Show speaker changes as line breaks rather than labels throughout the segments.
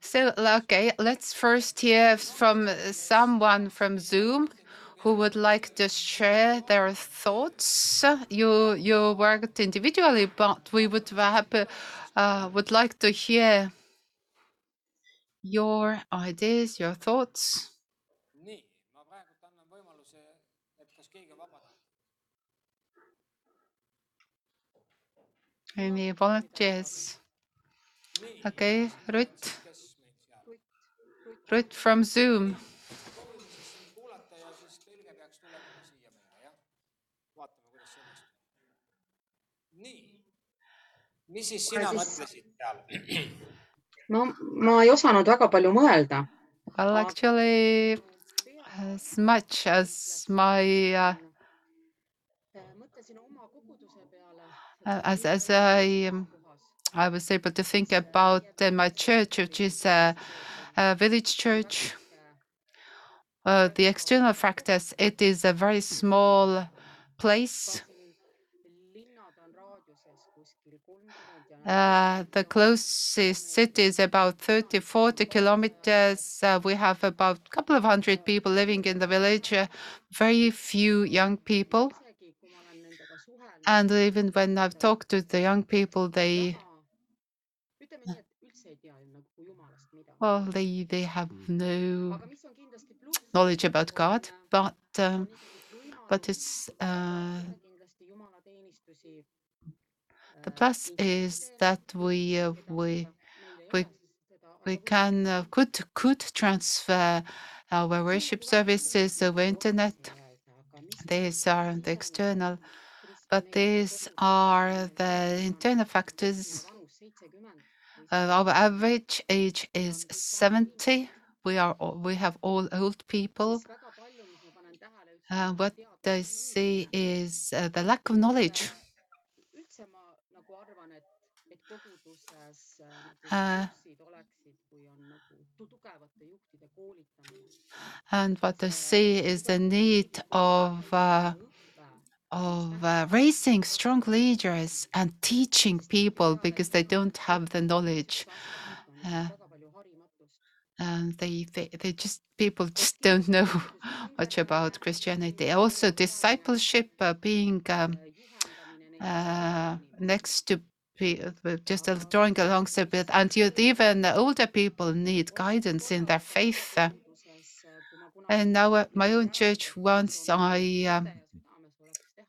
So, okay, let's first hear from someone from Zoom who would like to share their thoughts. You you worked individually, but we would happy, uh, would like to hear your ideas, your thoughts. Any volunteers? Okay, Ruth. Ruth from Zoom.
mis siis sina mõtlesid seal?
no ma ei osanud väga palju mõelda.
Well, actually, as much as my uh, as as I um, I was able to think about uh, my church, which is a, a village church. Uh, the external factors, it is a very small place Uh, the closest city is about 30, 40 kilometers. Uh, we have about a couple of hundred people living in the village, uh, very few young people. And even when I've talked to the young people, they well, they they have no knowledge about God, but um, but it's uh, the plus is that we uh, we we we can uh, could could transfer our worship services over internet. These are the external, but these are the internal factors. Uh, our average age is 70. We are we have all old people. Uh, what I see is uh, the lack of knowledge. And what I see is the need of of uh, raising strong leaders and teaching people because they don't have the knowledge. Uh, and they, they, they just people just don't know much about Christianity. Also, discipleship, uh, being um, uh, next to just drawing alongside with, and even older people need guidance in their faith. And now my own church, once I um,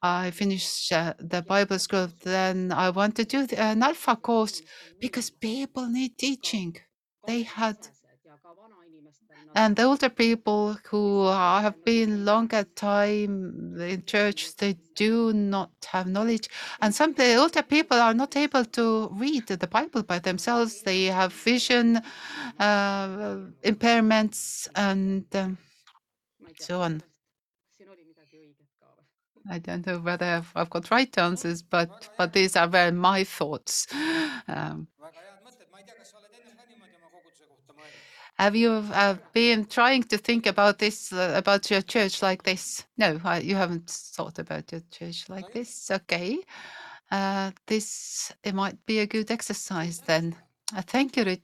I finished uh, the Bible school, then I want to do the, an Alpha course because people need teaching. They had and the older people who have been longer time in church, they do not have knowledge. And some the older people are not able to read the Bible by themselves. They have vision uh, impairments and um, so on. I don't know whether I've, got right answers, but but these are very my thoughts. Um, Have you uh, been trying to think about this, uh, about your church like this? No, I, you haven't thought about your church like this. Okay. Uh, this it might be a good exercise then. Uh, thank you, Ruth.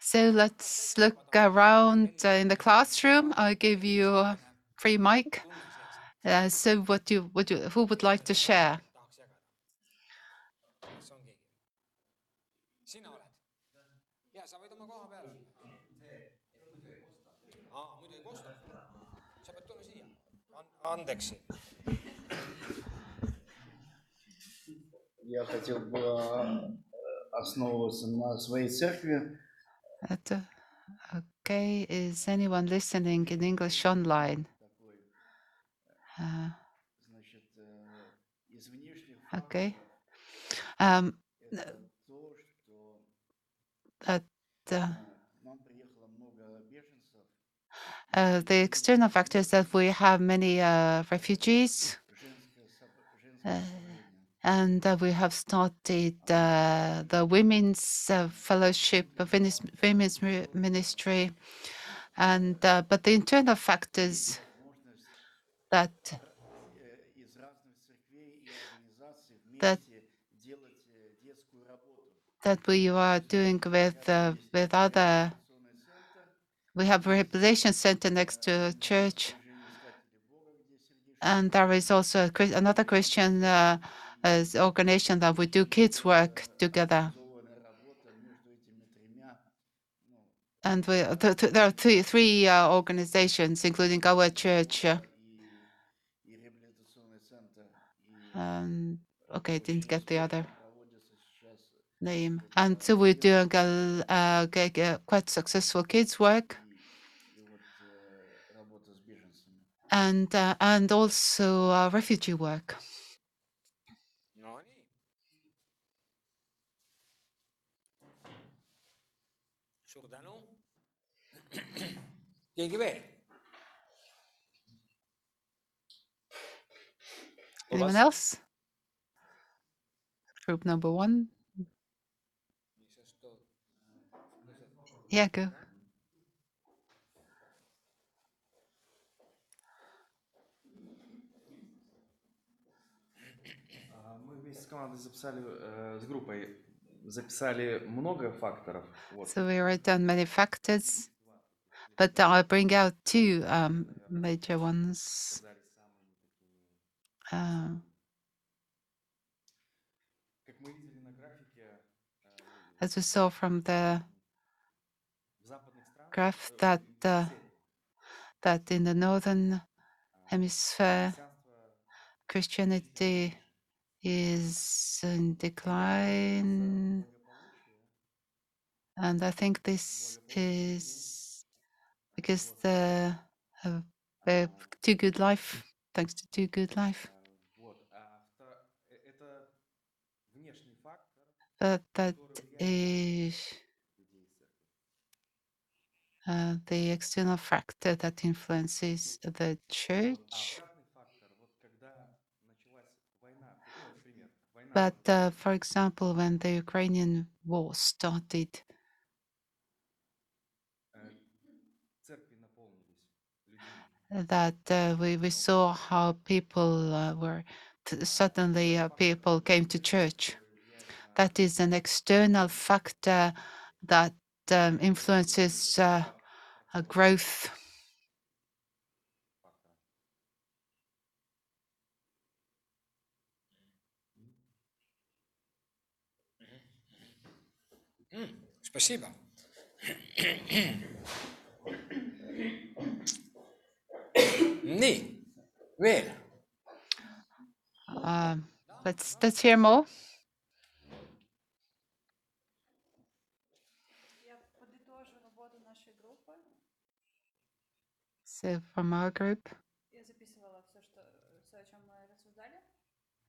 So let's look around uh, in the classroom. I'll give you a free mic. Uh, so what do you, what do you, who would like to share?
Андекси.
Я хотел бы основываться на своей церкви.
Uh, okay. Is anyone listening in English online? Uh, okay. Um, uh, uh, the external factors that we have many uh, refugees. Uh, and we have started uh, the women's uh, fellowship, uh, women's ministry, and but the internal factors that that that we are doing with uh, with other. We have rehabilitation center next to a church, and there is also a, another Christian uh, as organization that we do kids work together. And we, th th there are three, three uh, organizations, including our church. Um, okay, didn't get the other name. And so we're doing quite successful kids work. And, uh, and also uh, refugee work.
keegi veel ?
Anyone else? Group number one. Yeah, go.
А, Мы вместе с командой записали, э, с группой записали много факторов. Вот.
So we write down many factors, but I'll bring out two um, major ones. Uh, as we saw from the graph uh, that in the northern hemisphere, Christianity is in decline, and I think this is because they have a too good life, thanks to too good life.
But
that is uh, the external factor that influences the church. But uh, for example, when the Ukrainian war started, that uh, we, we saw how people uh, were t- suddenly uh, people came to church. That is an external factor that um, influences uh, uh, growth.
Спасибо . Knee. Where?
Uh, let's let's hear more. So from our group.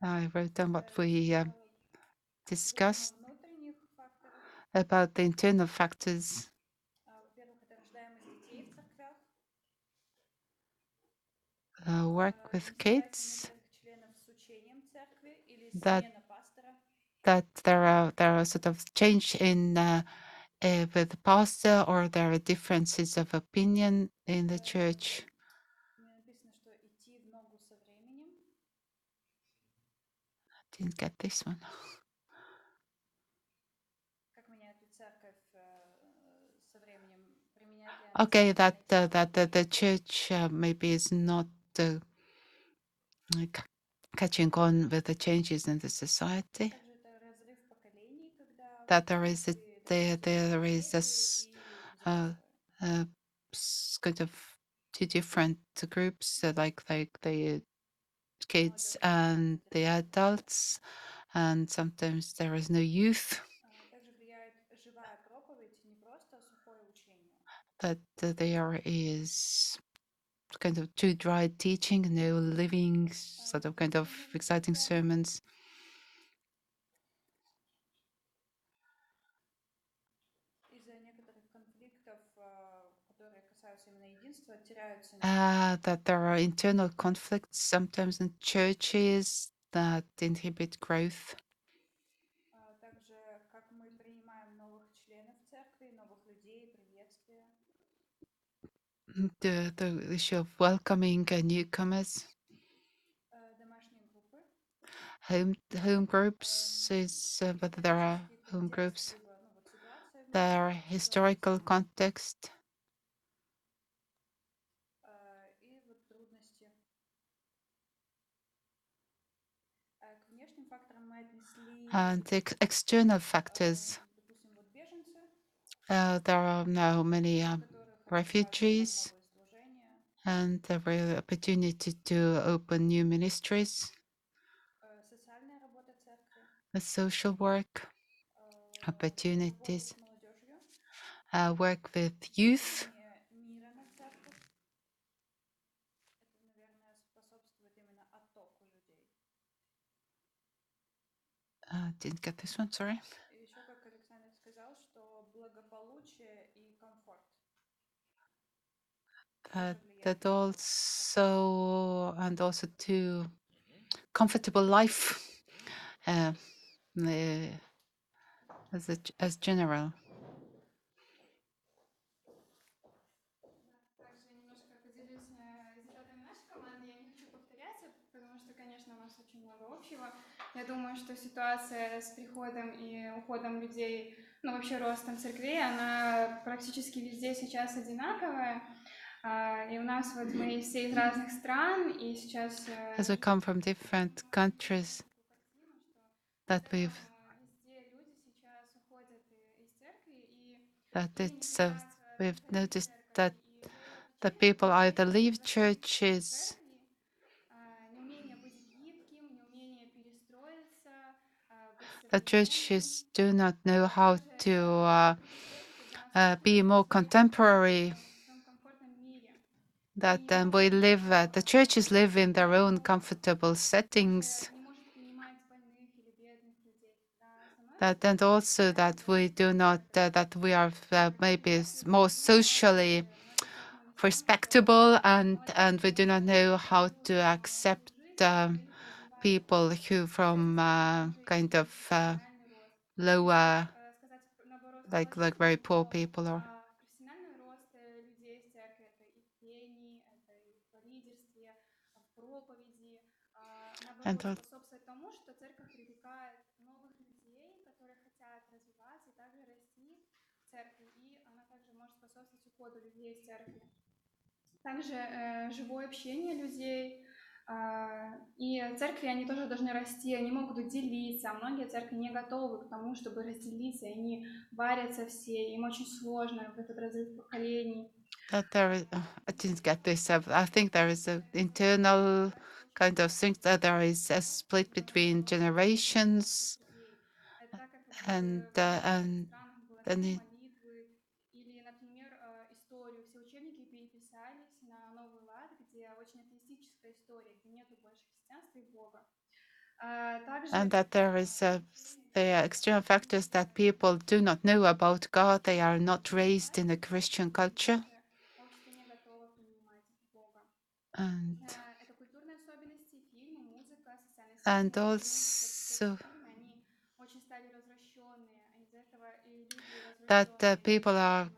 I wrote down what we uh, discussed about the internal factors uh, work with kids that that there are there are sort of change in uh, uh, with pastor or there are differences of opinion in the church. Didn't get this one. okay, that uh, that the church uh, maybe is not to eh, like, catching on with the changes in the society. That there is a, there, there is this uh, uh, kind of two different groups, like like the kids and the adults, and sometimes there is no youth. That uh, there is kind of too dry teaching, no living sort of kind of exciting sermons. Uh, that there are internal conflicts sometimes in churches that inhibit growth. the, the issue of welcoming newcomers. Home, home groups is uh, whether there are home groups, there
are
historical context. And ex external factors. Uh, there are now many um, refugees and every opportunity to open new ministries, the social work opportunities, uh, work with youth. Uh, didn't get this one, sorry. Uh, that also and also to comfortable life uh, as a, as general.
Я думаю, что ситуация с приходом и уходом людей, ну вообще ростом церквей, она практически везде сейчас одинаковая.
As we come from different countries, that we've that it's uh, we've noticed that the people either leave churches. the churches do not know how to uh, uh, be more contemporary that
then
we live at, the churches live in their own comfortable settings. That and also that we do not, uh, that we are uh, maybe more socially respectable and, and we do not know how to accept um, people who from uh, kind of uh, lower, like, like very poor people or
способствует тому, что церковь привлекает новых людей, которые хотят развиваться и также расти в церкви, и она также может способствовать уходу людей из церкви. Также э, живое общение людей, а, и церкви, они тоже должны расти, они могут делиться, а многие церкви не готовы к тому, чтобы разделиться, и они варятся все, им очень сложно в этот разрыв поколений.
that there is, uh, I didn't get this. uh, I think there is an internal kind of think that there is a split between generations and uh, and then it, and that there is a, there external factors that people do not know about God. They are not raised in a Christian culture, and and also that people are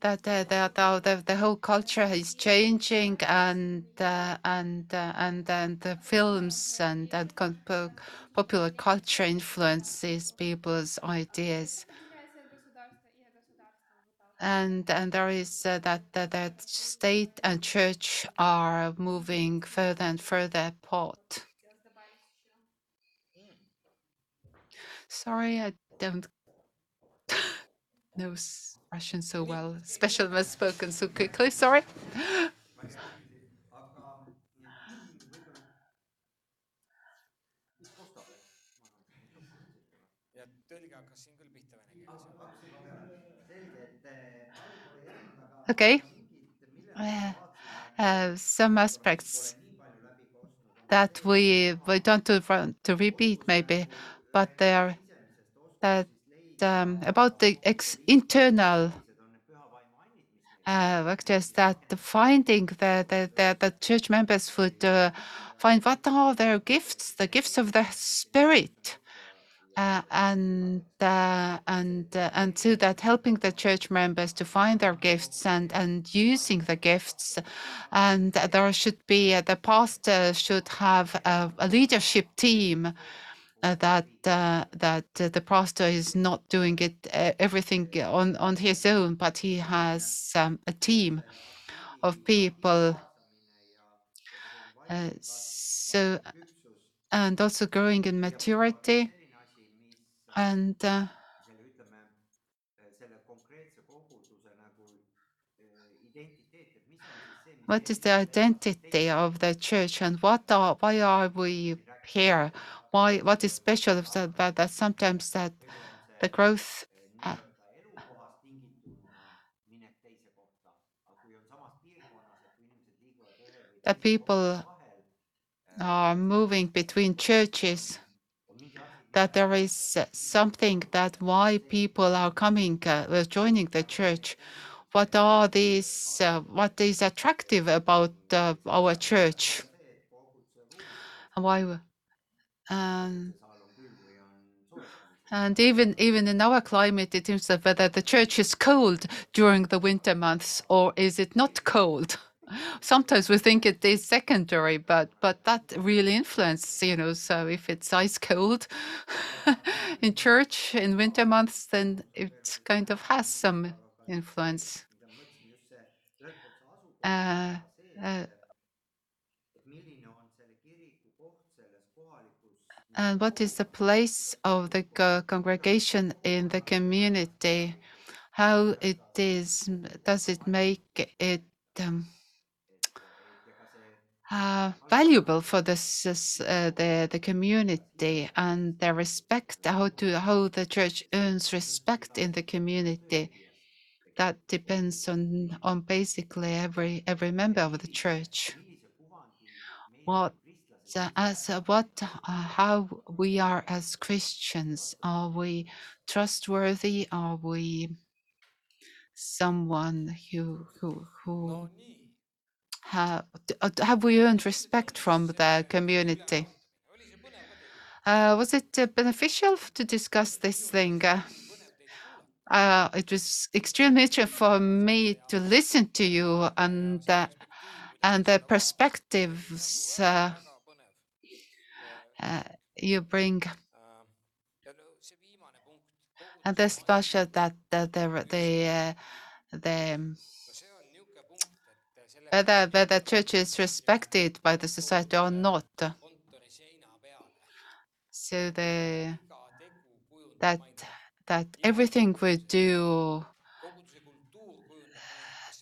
that uh, the, the whole culture is changing and uh, and uh, and and the films and and popular culture influences people's ideas and and there is uh, that, that, that state and church are moving further and further apart. Sorry, I don't know Russian so well, especially when spoken so quickly. Sorry. okay. Uh, uh, some aspects that we don't want to repeat maybe, but they are that um, about the internal uh, factors that finding that the, church members would uh, find what are their gifts, the gifts of the spirit, uh, and uh, and uh, and so that helping the church members to find their gifts and and using the gifts. And there should be uh, the pastor should have a, a leadership team uh, that uh, that the pastor is not doing it everything on on his own but he has um, a team of people. So and also growing in maturity and uh, what is the identity of the church and what are why are we here? Why what is special about that sometimes that the growth uh, the people are moving between churches that there is something that why people are coming uh, joining the church. What are these uh, what is attractive about uh, our church? Why um, and even even in our climate it seems that whether the church is cold during the winter months or is it not cold sometimes we think it is secondary but but that really influences you know so if it's ice cold in church in winter months then it kind of has some influence. Uh, uh, and what is the place of the co- congregation in the community? How it is does it make it um, uh, valuable for the s- s- uh, the the community and the respect how to how the church earns respect in the community that depends on on basically every every member of the church what so as uh, what uh, how we are as christians are we trustworthy are we someone who who who. Have have we earned respect from the community? Uh, was it uh, beneficial to discuss this thing? Uh, uh, it was extremely interesting for me to listen to you and uh, and the perspectives uh, you bring. And the special that the the the, the um,
no see on niisugune punkt, et selle
whether whether church is respected by the society or not so the that that everything we do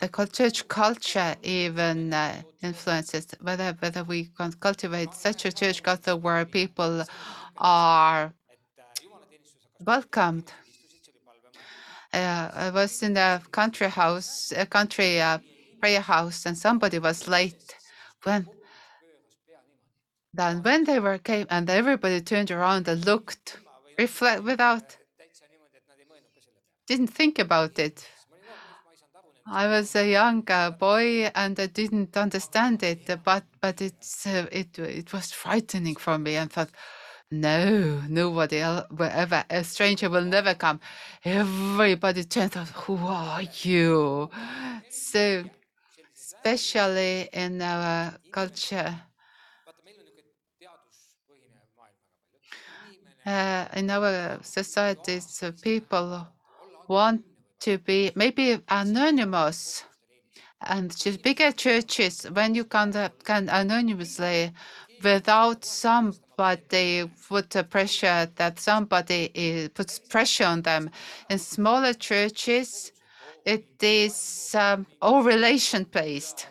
the church culture even uh, influences whether whether we can cultivate such a church culture where people are welcomed. Uh, I was in a country house, a country uh, prayer house, and somebody was late. When then when they were came and everybody turned around and looked, reflect without didn't think about it. I was a young uh, boy and I didn't understand it, but but it's uh, it it was frightening for me and thought, no, nobody else ever a stranger will never come. Everybody turned out, who are you? So especially in our culture, uh, in our societies, uh, people want to be maybe anonymous and just bigger churches when you can can anonymously without somebody put a pressure that somebody is, puts pressure on them. In smaller churches it is um, all relation based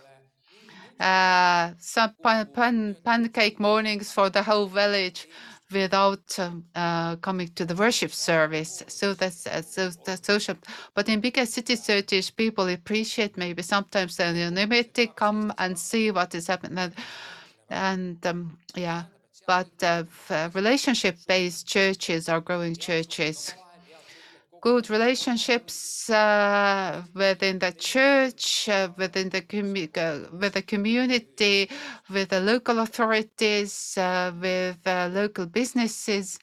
uh, some pan, pan, pancake mornings for the whole village without um, uh, coming to the worship service. So that's uh, so the social. But in bigger city churches, people appreciate maybe sometimes the anonymity, come and see what is happening, and, and um, yeah. But uh, relationship-based churches are growing churches. Good relationships uh, within the church, uh, within the uh, with the community, with the local authorities, uh, with uh, local businesses.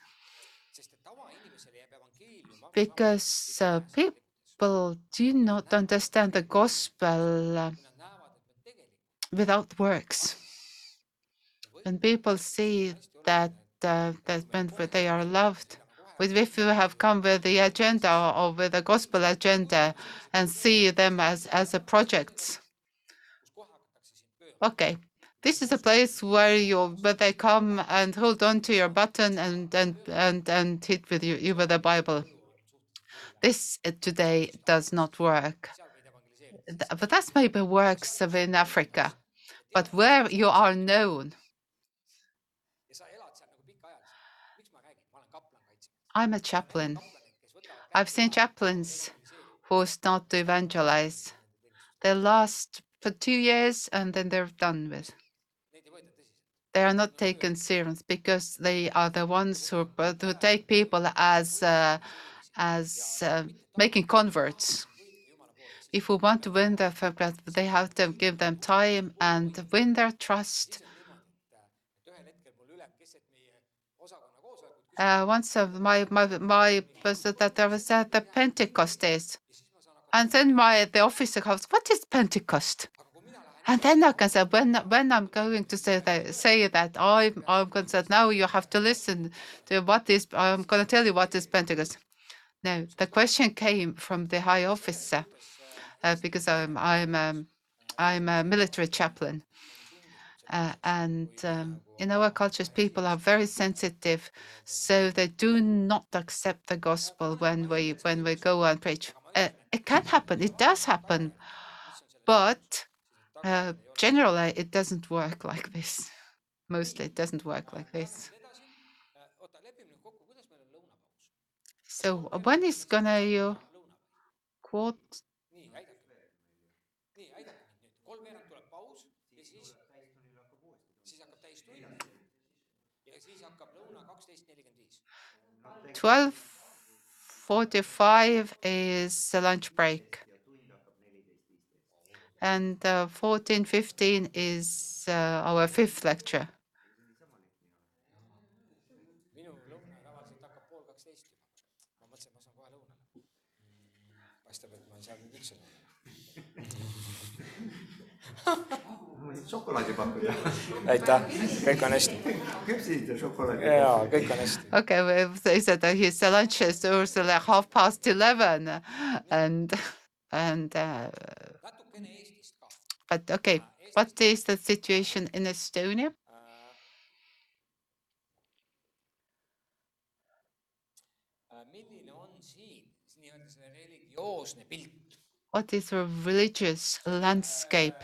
because uh, people do not understand the gospel without works. When people see that that when they are loved, if you have come with the agenda or with a gospel agenda and see them as as a project. Okay, this is a place where you where they come and hold on to your button and and and and hit with you, you with the Bible. This today does not work. But that's maybe works in Africa. But where you are known, I'm a chaplain. I've seen chaplains who start to evangelize. They last for two years and then they're done with. They are not taken serious because they are the ones who, who take people as uh, as uh, making converts. If we want to win their faith, they have to give them time and win their trust. Uh, once of my my my was that there was at the Pentecost days, and then my the officer goes, "What is Pentecost?" And then I can say when when I'm going to say that say that I'm I'm going to say now you have to listen to what is I'm going to tell you what is Pentecost. No, the question came from the high officer uh, because I'm I'm um, I'm a military chaplain. Uh, and um, in our cultures, people are very sensitive, so they do not accept the gospel when we when we go and preach. Uh, it can happen, it does happen, but uh, generally it doesn't work like this. Mostly, it doesn't work like this. So when is gonna you quote? 12.45 is the lunch break. And uh, 14.15 is uh, our fifth lecture.
võisid
šokolaadi pakkuda.
aitäh, kõik on hästi.
küpsisite šokolaadi?
jaa, kõik on hästi.
okei okay,, we say that his lunch is usually half past eleven and, and uh,. But okay, what is the situation in Estonia? What is the religious landscape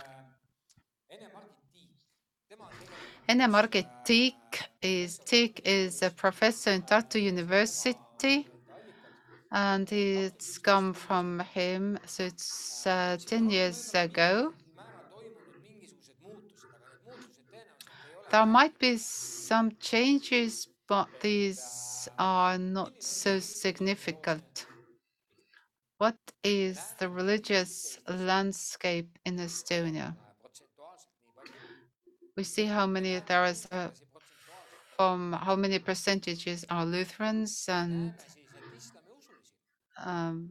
tegelikult
Ene-Margit Tiit is is a professor in Tartu University, and it's come from him. So it's uh, ten years ago. There might be some changes, but these are not so significant. What is the religious landscape in Estonia? We see how many there is uh, from how many percentages are Lutherans and um,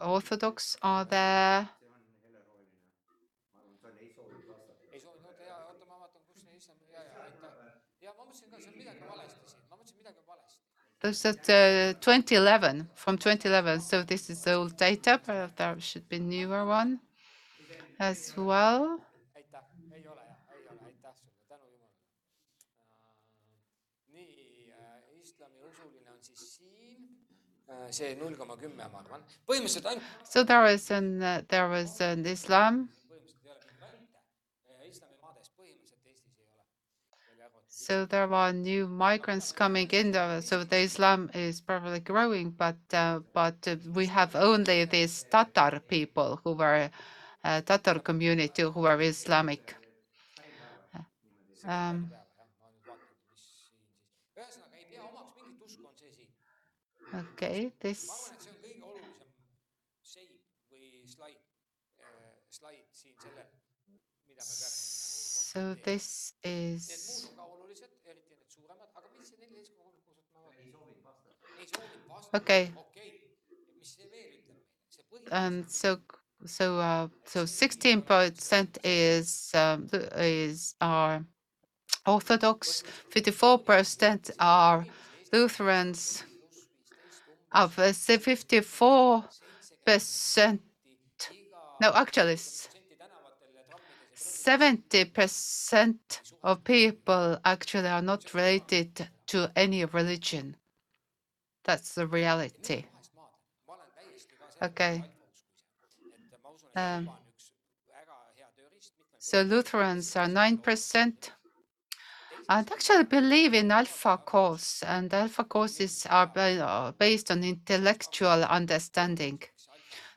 Orthodox are there. Those uh, 2011, from 2011. So this is old data, but there should be newer one as well.
See null koma kümme, ma arvan, põhimõtteliselt ainult,
So there is an uh, there was an Islam.
põhimõtteliselt ei ole mingit variante. islamimaades põhimõtteliselt Eestis ei ole. välja arvatud
So there are new migrants coming in. So the Islam is probably growing, but uh, but uh, we have only these Tatar people who were uh, Tatar community who were Islamic. Um, okay, this
ma arvan, et see on kõige olulisem seib või slaid, slaid siin sellel, mida me peaksime
so. this is
muud on ka olulised, eriti need suuremad, aga mis see neliteist koma kolm kuuskümmend ei soovinud vastata. ei soovinud vastata,
Okay.
okei, mis see veel ütleb meile? see
And so, so, uh, so 16% is, um, is are Orthodox, 54% are Lutherans of uh, 54%. No, actually, 70% of people actually are not related to any religion. That's the reality.
Okay. Um,
so Lutherans are 9%, I'd actually believe in Alpha Course, and Alpha Courses are uh, based on intellectual understanding.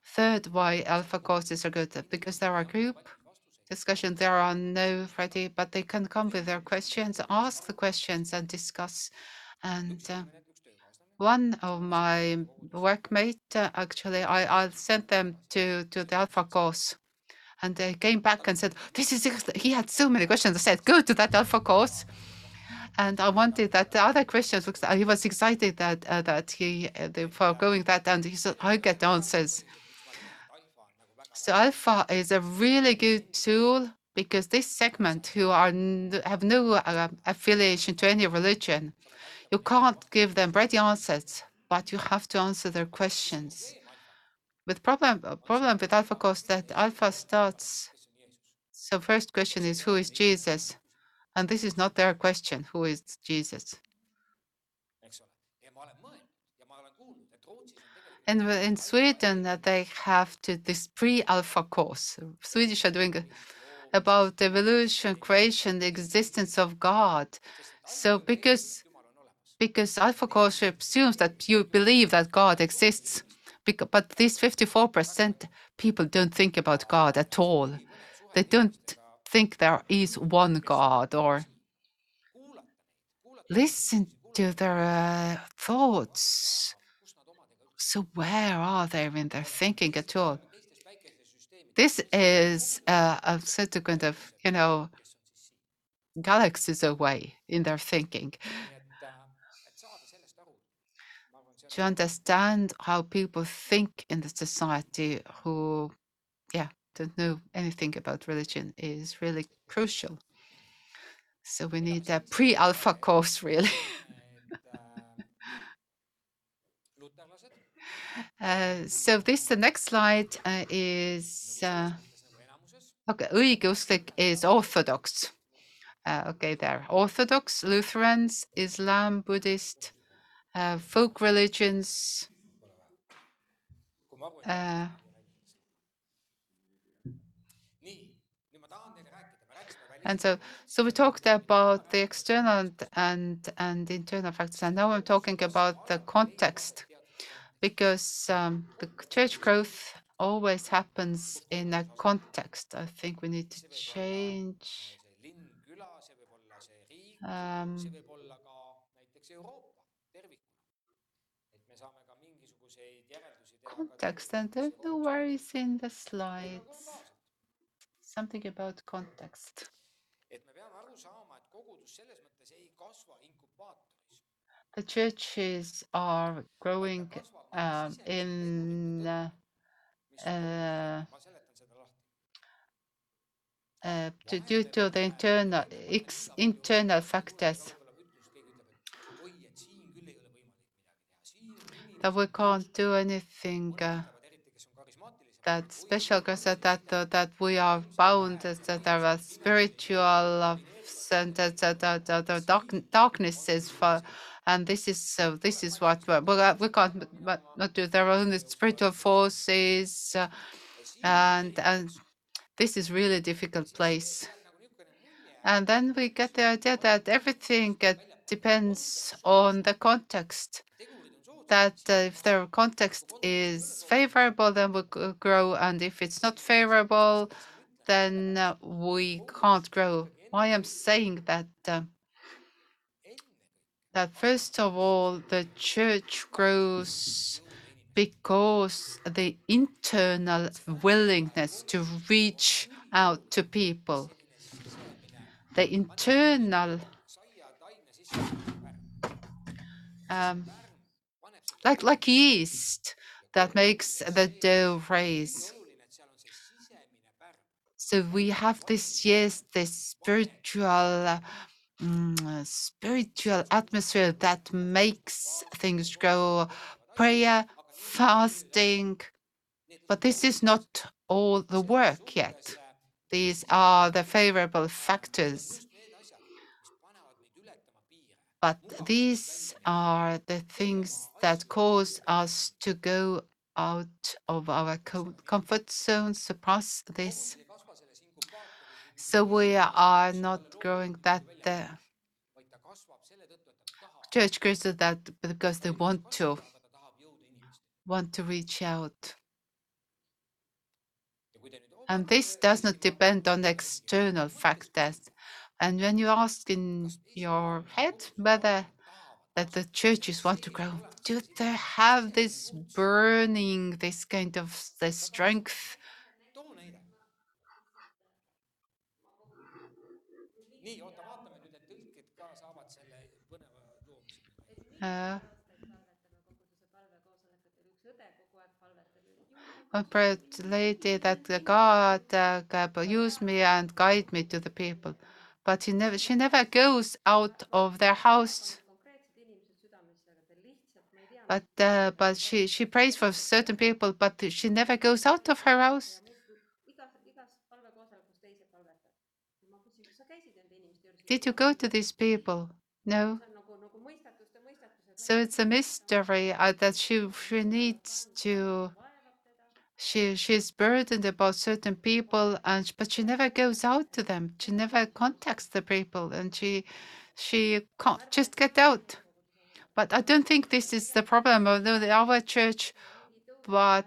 Third, why Alpha Courses are good, because there are group discussion. There are no Friday, but they can come with their questions, ask the questions, and discuss. And uh, one of my workmate, uh, actually, I, I sent them to, to the Alpha Course and they came back and said, "This is he had so many questions." I said, "Go to that alpha course." And I wanted that the other questions. because He was excited that uh, that he uh, for going that, and he said, "I get answers." So Alpha is a really good tool because this segment who are have no uh, affiliation to any religion, you can't give them ready answers, but you have to answer their questions. With problem uh, problem with Alpha course that Alpha starts. So first question is who is Jesus, and this is not their question. Who is Jesus? And in Sweden, uh, they have to this pre-alpha course. Swedish are doing about evolution, creation, the existence of God. So because because alpha course assumes that you believe that God exists, but these 54% people don't think about God at all. They don't think there is one God or listen to their uh, thoughts. So where are they in their thinking at all? This is uh, a certain kind of, you know, galaxies away in their thinking. To understand how people think in the society who, yeah, don't know anything about religion is really crucial. So we need a pre-alpha course, really.
luterlased
Uh, so this, the next slide uh, is, uh, okay, õigeusklik is Orthodox. Uh, okay, there, Orthodox, Lutherans, Islam, Buddhist, uh, folk religions, uh, And so, so we talked about the external and, and, internal factors, and now I'm talking about the context, because um, the church growth always happens in a context. I think we need to change.
see
context, and don't know where is in the slides. Something about context.
et me peame aru saama et kogudus selles mõttes ei kasva inkubaatoris
The churches are growing um, in uh, uh,
ma seletan seda lahti
uh, to, due to the internal ex, internal factors that we can't do anything uh, that special that uh, that we are bound that that there are spiritual uh, and that the dark, darknesses for and this is so this is what we, we, uh, we can't but not do. There are only spiritual forces uh, and and this is really difficult place. And then we get the idea that everything uh, depends on the context that uh, if the context is favorable, then we grow, and if it's not favorable, then uh, we can't grow. Why I'm saying that uh, that first of all, the church grows because the internal willingness to reach out to people, the internal um, like like yeast that makes the dough
pärl.
So we have this, yeast, this spiritual, mm, spiritual atmosphere that makes things grow. Prayer, fasting, but this is not all the work yet. These are the favorable factors, but these are the things that cause us to go out of our comfort zone, surpass this. So we are not growing that
tahab.
church grows that because they want to want to reach out. And this does not depend on external factors. And when you ask in your head whether that the churches want to grow, do they have this burning, this kind of the strength? Uh, I prayed lady that God uh, use me and guide me to the people, but he never, she never goes out of their house. But uh, but she she prays for certain people, but she never goes out of her house. Did you go to these people? No. So it's a mystery uh, that she she needs to. She she's burdened about certain people, and but she never goes out to them. She never contacts the people, and she she can't just get out. But I don't think this is the problem of our church, but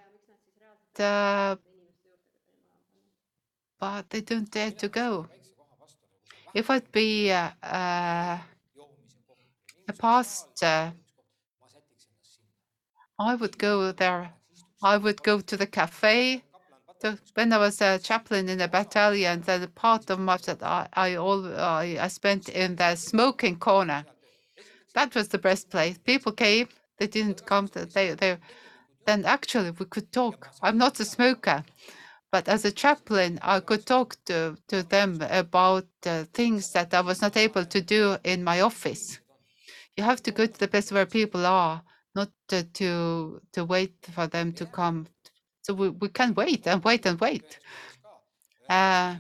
uh, but they don't dare to go. If I'd be uh, uh, a pastor. I would go there. I would go to the cafe. The, when I was a chaplain in a battalion, the part of my that I I, all, I I spent in the smoking corner. That was the best place. People came. They didn't come. They they. Then actually we could talk. I'm not a smoker, but as a chaplain, I could talk to to them about uh, things that I was not able to do in my office. You have to go to the place where people are, not to to wait for them to come. So we, we can wait and wait and wait. Uh,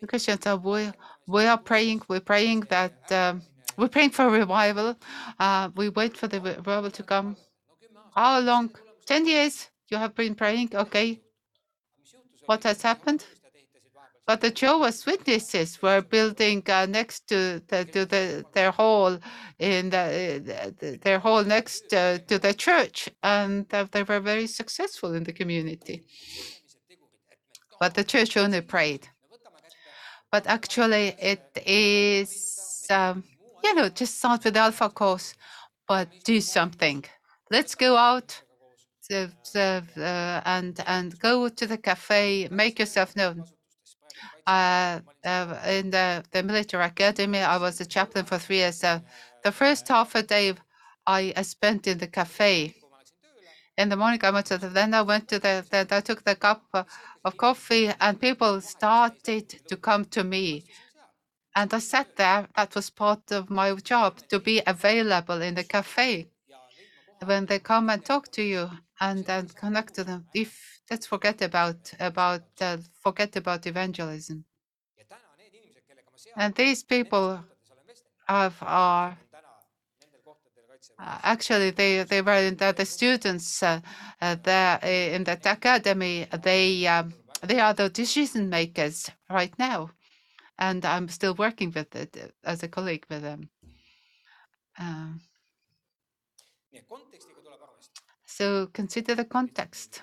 the Christians are we, we are praying. We're praying that um, we're praying for revival. Uh, we wait for the revival to come. How long? Ten years. You have been praying. Okay. What has happened? But the Jehovah's Witnesses were building uh, next to the, to the their hall in the, the their hall next uh, to the church, and uh, they were very successful in the community. But the church only prayed. But actually, it is um, you know just start with Alpha course, but do something. Let's go out. Uh, and and go to the cafe, make yourself known uh, uh, in the, the military academy. I was a chaplain for three years. Uh, the first half a day I, spent in the cafe. In the morning, I went to the, then I went to the, the I took the cup of coffee, and people started to come to me. And I sat there. That was part of my job to be available in the cafe when they come and talk to you and and connect to them. If let's forget about about uh, forget about evangelism. And these people have are uh, actually they they were in the, the students uh, uh, there uh, in that academy. They um, they are the decision makers right now, and I'm still working with it as a colleague with them. Um, So consider the context.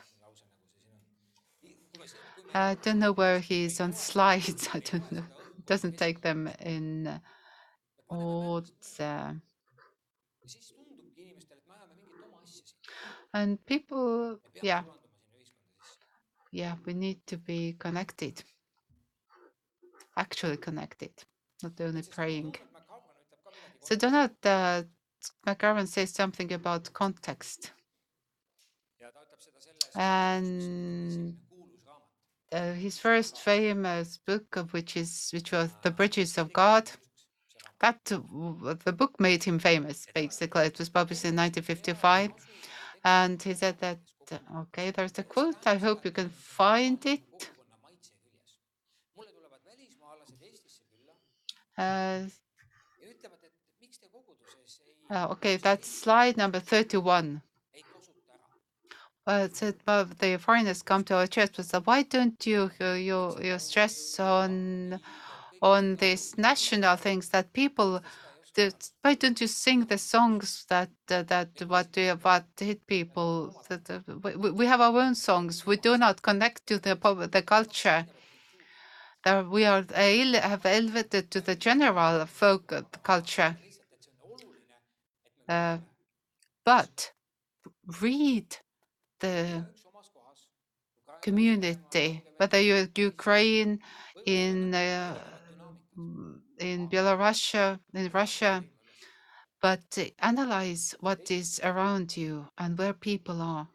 I don't know where he is on slides. I don't know. Doesn't take them in
order.
And people, yeah, yeah, we need to be connected, actually connected, not only praying. So Donald uh, McGovern says something about context.
ja ta ütleb seda
and uh, his first famous book, of which is which was The Bridges of God. That uh, w- the book made him famous. Basically, it was published in 1955, and he said that. uh, Okay, there's a quote. I hope you can find it.
kogukonna
okay, that's slide number 31.
ei kosuta.
Well, it said well, the foreigners come to our church, so why don't you uh, you you stress on on these national things that people that why don't you sing the songs that uh, that what what hit people that uh, we, we- have our own songs we do not connect to the the culture there we are have elevated to the general folk uh, culture uh, but read the community, whether you're Ukraine, in uh, in Belarus, in Russia, but analyze what is around you and where people are.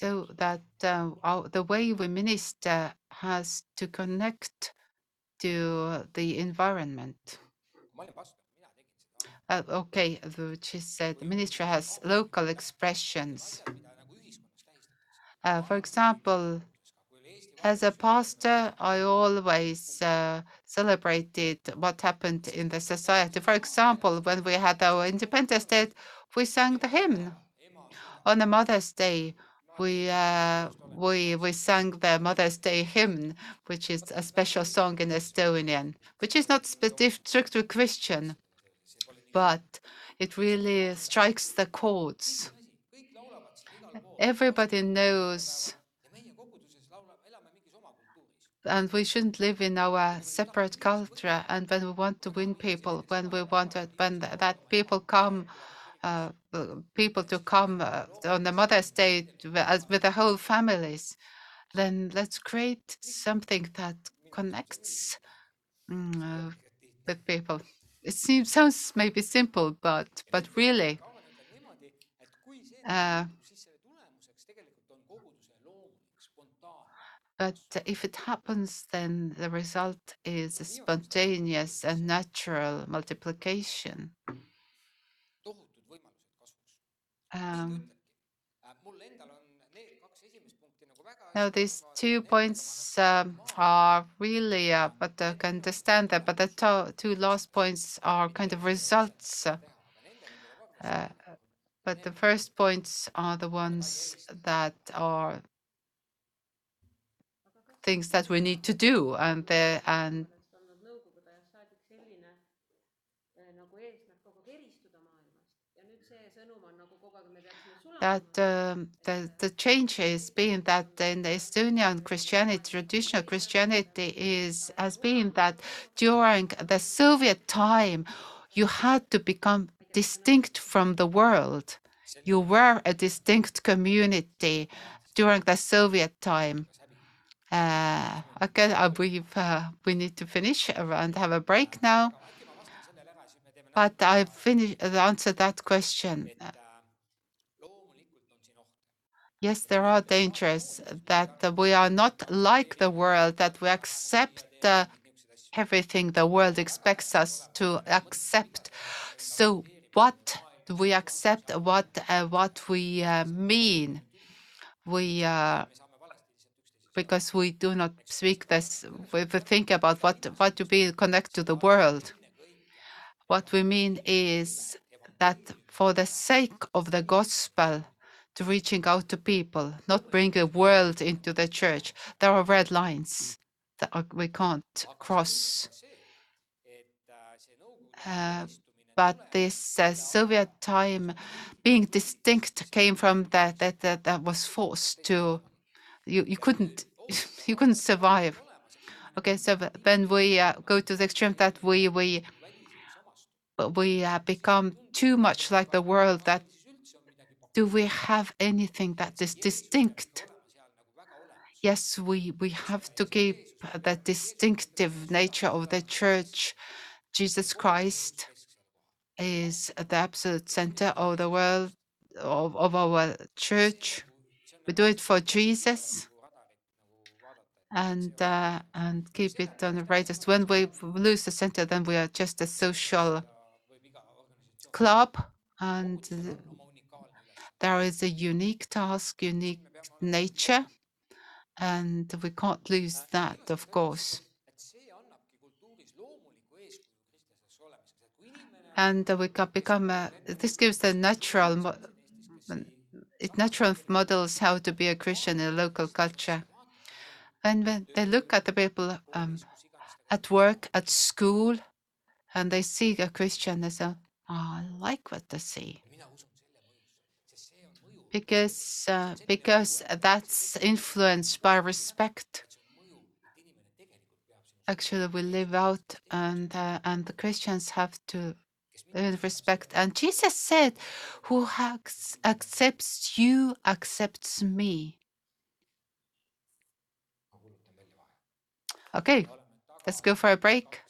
So that uh, the way we minister has to connect to the environment. Uh, okay, which is said, the ministry has local expressions. Uh, for example, As a pastor, I always uh, celebrated what happened in the society. For example, when we had our Independence Day, we sang the hymn. On the Mother's Day, we uh, we we sang the Mother's Day hymn, which is a special song in Estonian, which is not strictly Christian, but it really strikes the chords. Everybody knows and we shouldn't live in our separate culture. And when we want to win people, when we want to, when that people come, uh, people to come uh, on the Mother's Day as with the whole families, then let's create something that connects mm, uh, with people. It seems sounds maybe simple, but but really, uh. But if it happens, then the result is a spontaneous and natural multiplication.
Väga
now, these two points um, are really, uh, but I can understand that, but the to- two last points are kind of results. Uh, but the first points are the ones that are things that we need to do, and the and that um, the the change is being that in the Estonian Christianity, traditional Christianity is has been that during the Soviet time, you had to become distinct from the world. You were a distinct community during the Soviet time. Uh, okay, uh, we've uh, we need to finish and have a break now. But I finish answer that question. Yes, there are dangers that we are not like the world, that we accept uh, everything the world expects us to accept. So, what do we accept? What uh, what we uh, mean? We uh, because we do not speak this. We think about what what to be connect to the world. What we mean is that for the sake of the gospel, to reaching out to people, not bring a world into the church. There are red lines that we can't cross. Uh, but this uh, Soviet time, being distinct, came from that that that, that was forced to. You you couldn't you couldn't survive. Okay, so when we uh, go to the extreme that we we we uh, become too much like the world. That do we have anything that is distinct? yes, we, we have to keep the distinctive nature of the church. Jesus Christ is the absolute center of the world, of, of our church. We do it for Jesus and uh, and keep it on the righteous. When we lose the center, then we are just a social club, and there is a unique task, unique nature, and we can't lose that, of course. And we can become. A, this gives the natural. It natural models how to be a Christian in a local culture. And when they look at the people um, at work, at school, and they see a Christian, they say, oh, I like what they see. Because, uh, because that's influenced by respect. Actually, we live out, and uh, and the Christians have to respect. And Jesus said, "Who has, accepts you accepts me." Okay, let's go for a break.